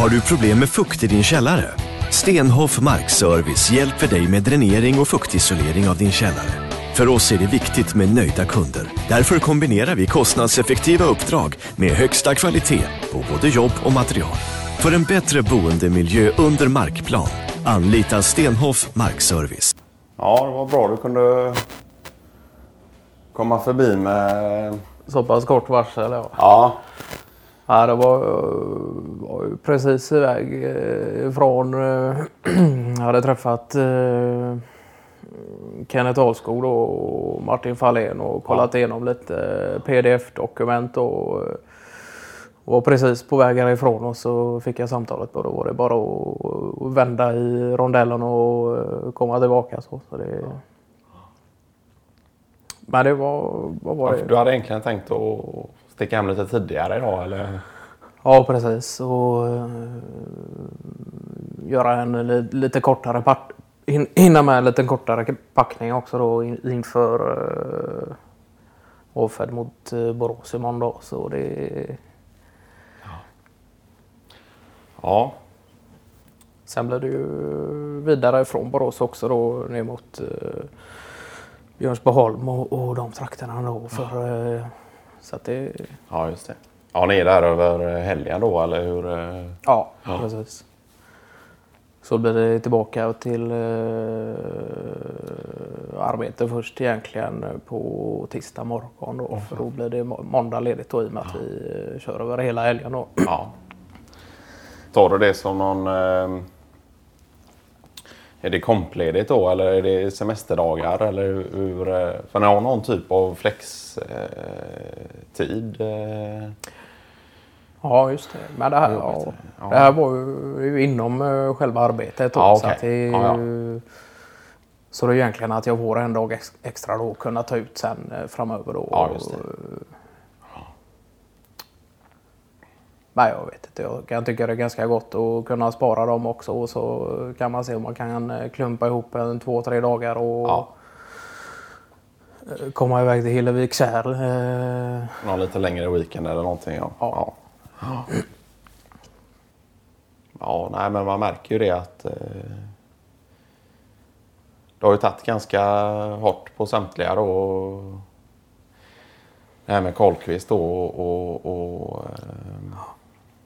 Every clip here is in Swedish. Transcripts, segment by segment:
Har du problem med fukt i din källare? Stenhoff Markservice hjälper dig med dränering och fuktisolering av din källare. För oss är det viktigt med nöjda kunder. Därför kombinerar vi kostnadseffektiva uppdrag med högsta kvalitet på både jobb och material. För en bättre boendemiljö under markplan, anlita Stenhoff Markservice. Ja, det var bra du kunde komma förbi med... Så pass kort varsel ja. Ja, Ja, det var, var ju precis iväg eh, ifrån... eh, Jag hade träffat eh, Kenneth Ahlskog och Martin Fahlén och kollat igenom lite eh, pdf-dokument och eh, var precis på väg härifrån och så fick jag samtalet och då var det bara att vända i rondellen och eh, komma tillbaka. Så, så det... Men det var... Vad var det? du hade egentligen tänkt att sticka hem lite tidigare idag eller? Ja, precis. Och eh, göra en li- lite kortare pack, hin- hinna med en lite kortare packning också då in- inför uh, avfärd mot uh, Borås imorgon då. Så det, Ja, sen blir det ju vidare från Borås också då ner mot uh, Björnsboholm och, och de trakterna då. För, eh, så det, ja just det. Ja, ni är där över helgen då eller hur? eh? Ja, precis. Så blir det tillbaka till eh, arbete först egentligen på tisdag morgon då. För då blir det må- måndag ledigt då i och med att vi eh, kör över hela helgen då. Ja. Tar du det som någon... Eh, är det kompledigt då eller är det semesterdagar? Eller hur, eh, för ni har någon typ av flextid? Eh, Ja, just det. Men det här, ja. Ja. det här var ju, inom eh, själva arbetet då. Ja, så, okej. att det, är Ja, så det är egentligen att jag får en dag ex- extra då kunna ta ut sen eh, framöver då. Ja, just det. Nej, jag vet inte. Jag kan tycka det är ganska gott att kunna spara dem också. Och så kan man se om man kan eh, klumpa ihop en två, tre dagar och Ja. eh, komma iväg till Hillevikskärr. Eh, någon lite längre weekend eller någonting? Ja. Ja. Ja, ja nej, men man märker ju det att eh, det har ju tagit ganska hårt på samtliga då. Det här med Karlqvist då och, och, och eh,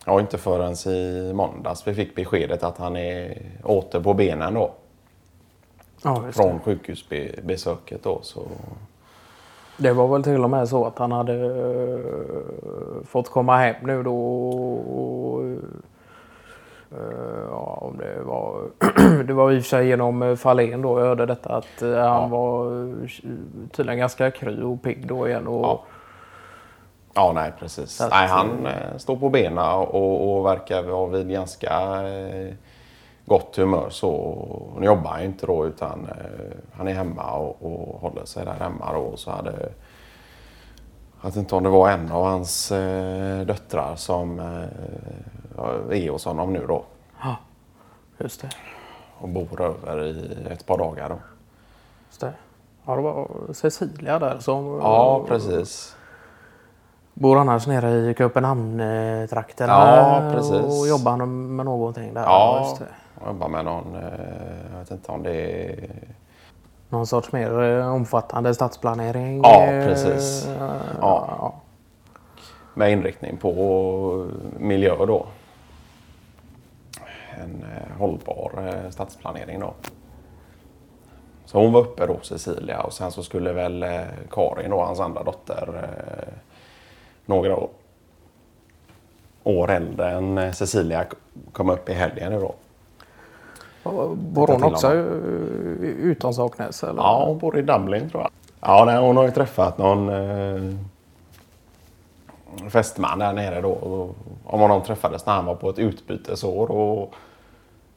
ja, inte förrän i måndags vi fick beskedet att han är åter på benen då. ja. Från sjukhusbesöket då. Så, det var väl till och med så att han hade eh, fått komma hem nu då. Och, eh, ja, om det var... det var i och för sig genom eh, Fahlén då jag hörde detta att han var eh, tydligen ganska kry och pigg då igen. Och, Ja. Ja, nej precis. att- nej, han eh, står på benen och, och verkar vara vid ganska eh, gott humör. Så, nu jobbar han ju inte då utan eh, han är hemma och, och håller sig där hemma då. Och så hade, jag vet inte om det var en av hans eh, döttrar som eh, är hos honom nu då. Just det. Och bor över i ett par dagar då. Just det. Ja, det var Cecilia där som Ja, precis. Bor annars nere i Köpenhamn-trakterna Ja, precis. och jobbar med någonting där. Ja, Just det. jag jobbar med någon, eh, jag vet inte om det är Någon sorts mer eh, omfattande stadsplanering. Ja, eh, precis. Ja. Ja. med inriktning på miljö då. En eh, hållbar eh, stadsplanering då. Så hon var uppe då, Cecilia, och sen så skulle väl eh, Karin då, hans andra dotter, eh, några år, år äldre än eh, Cecilia, komma upp i helgen då. Bor hon också honom. utan Saknäs? Eller? Ja, hon bor i Dublin tror jag. Ja, nej, hon har ju träffat någon eh, fästman där nere då. Om honom träffades när han var på ett utbytesår och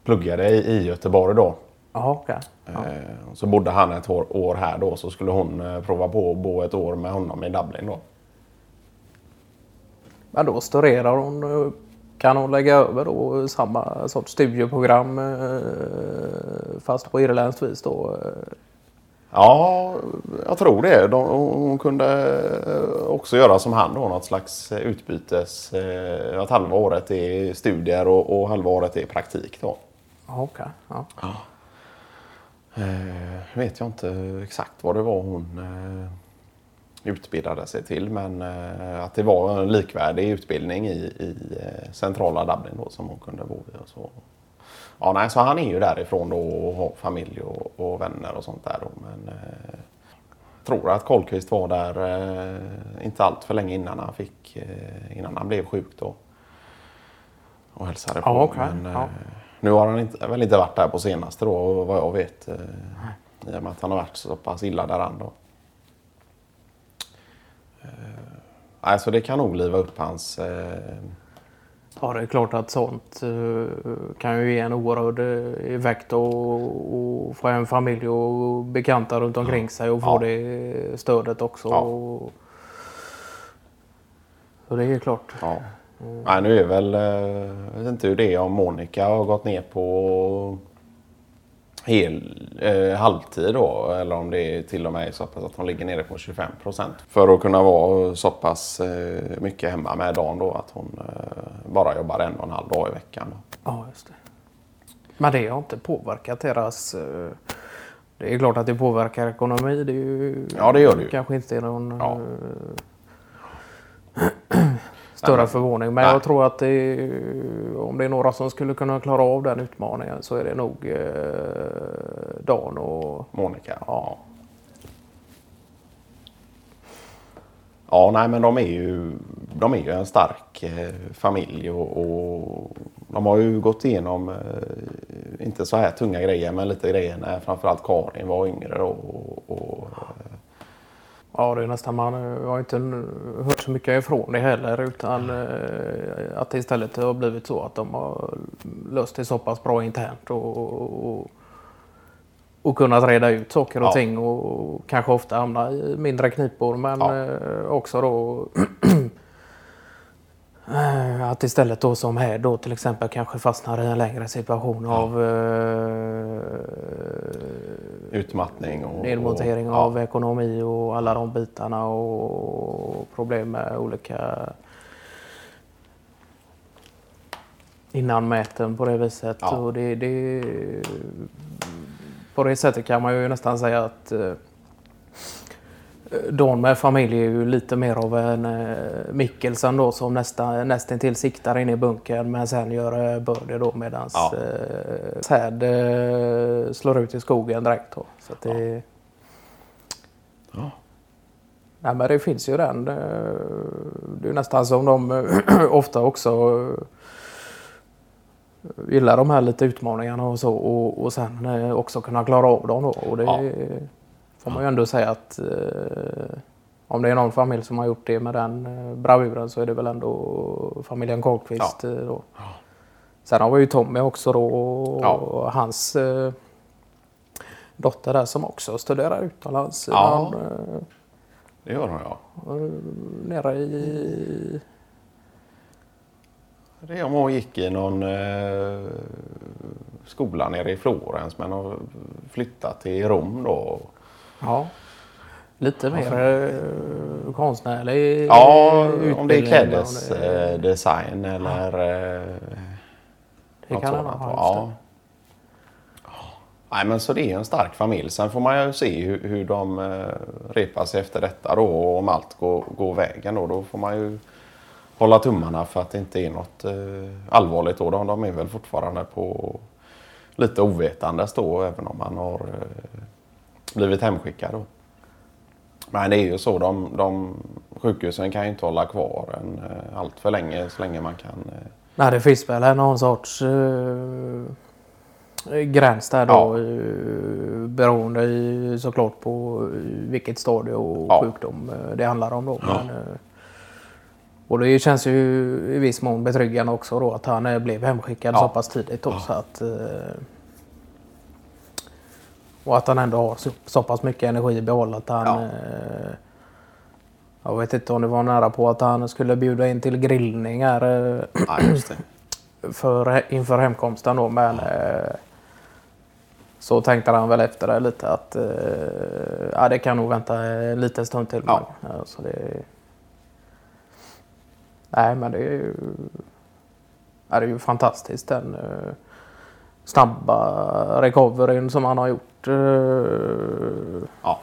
pluggade i, i Göteborg då. Jaha, okej. Ja. Eh, så bodde han ett år, år här då så skulle hon eh, prova på att bo ett år med honom i Dublin då. Men då studerar hon. Kan hon lägga över då samma sorts studieprogram eh, fast på irländskt vis då? eh? Ja, jag tror det. De, hon kunde eh, också göra som han då, något slags utbytes... Att halva året är studier och, och halva året är praktik då. Ja, Okej. Ja. Eh, vet jag inte exakt vad det var hon eh, utbildade sig till men eh, att det var en likvärdig utbildning i, i eh, centrala Dublin då som hon kunde bo i. Och så. Ja, nej, så han är ju därifrån då och har familj och, och vänner och sånt där. Då, men eh, tror att Kollqvist var där eh, inte allt för länge innan han, fick, eh, innan han blev sjuk då. Och hälsade på. Ja, okej. Men, Ja. eh, nu har han inte, väl inte varit där på senaste då vad jag vet. Eh, I och med att han har varit så pass illa däran då. Eh, nej, så det kan nog liva upp hans... Eh, Ja, det är klart att sånt eh, kan ju ge en oerhörd effekt och, och få en familj och bekanta runt omkring sig och få Ja. det stödet också. Ja. Och, så det är klart. Ja. Nej, nu är väl, jag vet inte hur det är om Monica har gått ner på hel, eh, halvtid då. Eller om det är till och med så pass att hon ligger nere på 25 procent. För att kunna vara så pass eh, mycket hemma med dagen då att hon eh, bara jobbar en och en halv dag i veckan. Då. Ja, just det. Men det har inte påverkat deras... eh, Det är klart att det påverkar ekonomi. Det är ju, Ja, det gör det ju. kanske inte är någon Ja. Större förvåning. Men nej. jag tror att det om det är några som skulle kunna klara av den utmaningen så är det nog eh, Dan och... Monica. Ja. Ja, nej men de är ju, de är ju en stark eh, familj och, och de har ju gått igenom, eh, inte så här tunga grejer, men lite grejer när framförallt Karin var yngre och, Ja, det är nästan man har inte hört så mycket ifrån det heller utan eh, att det istället har blivit så att de har löst det så pass bra internt och, och, och kunnat reda ut saker och Ja. ting och kanske ofta hamna i mindre knipor men Ja. eh, också då att istället då som här då till exempel kanske fastnar i en längre situation av eh, utmattning. Och, nedmontering och, av ekonomi och alla de bitarna och problem med olika innanmäten på det viset. Ja. Och det, det, på det sättet kan man ju nästan säga att Don med familj är ju lite mer av en eh, Mikkelsen då som nästan, nästan till siktar in i bunkern men sen gör eh, birdie då medans Ja. eh, Säd eh, slår ut i skogen direkt. Då. Så att det, Ja. Nej, men det finns ju den. eh, Det är nästan som de eh, ofta också eh, gillar de här lite utmaningarna och så och, och sen också kunna klara av dem då. Och det Ja. Får man ju ändå säga att eh, om det är någon familj som har gjort det med den eh, bravuren så är det väl ändå familjen Karlqvist. eh, Då. Sen har vi ju Tommy också då och Ja. hans eh, dotter där som också studerar utomlands. Ja. Men, eh, Det gör hon ja. nere i... Det är om hon gick i någon eh, skola nere i Florens men har flyttat till Rom då. Ja. Lite mer eh, konstnärlig Ja, om det är det- klädesdesign eller eh, Det något kan det sådant. vara. Ja. Nej, men så det är en stark familj. Sen får man ju se hur, hur de eh, repar sig efter detta då. Och om allt går, går vägen då, då får man ju hålla tummarna för att det inte är något eh, allvarligt då. De, de är väl fortfarande på lite ovetandes då, även om man har eh, blivit hemskickad då. Men det är ju så, de, de sjukhusen kan ju inte hålla kvar en eh, allt för länge så länge man kan. Eh, Nej, det finns väl någon sorts uh, gräns där då. Ja. Uh, beroende i, såklart på vilket stadie och Ja. sjukdom det handlar om då. Men, eh, och det känns ju i viss mån betryggande också då att han blev hemskickad Ja. så pass tidigt då. Så att, och att han ändå har så, så pass mycket energi i behåll att han... Ja. eh, jag vet inte om det var nära på att han skulle bjuda in till grillning här eh, nej, just för, inför hemkomsten då. Men eh, så tänkte han väl efter det lite att eh, ja, det kan nog vänta en liten stund till. Ja. Men, ja, så det, nej, men det är ju, ja, det är ju fantastiskt den eh, snabba recoveryn som han har gjort. Eh, ja.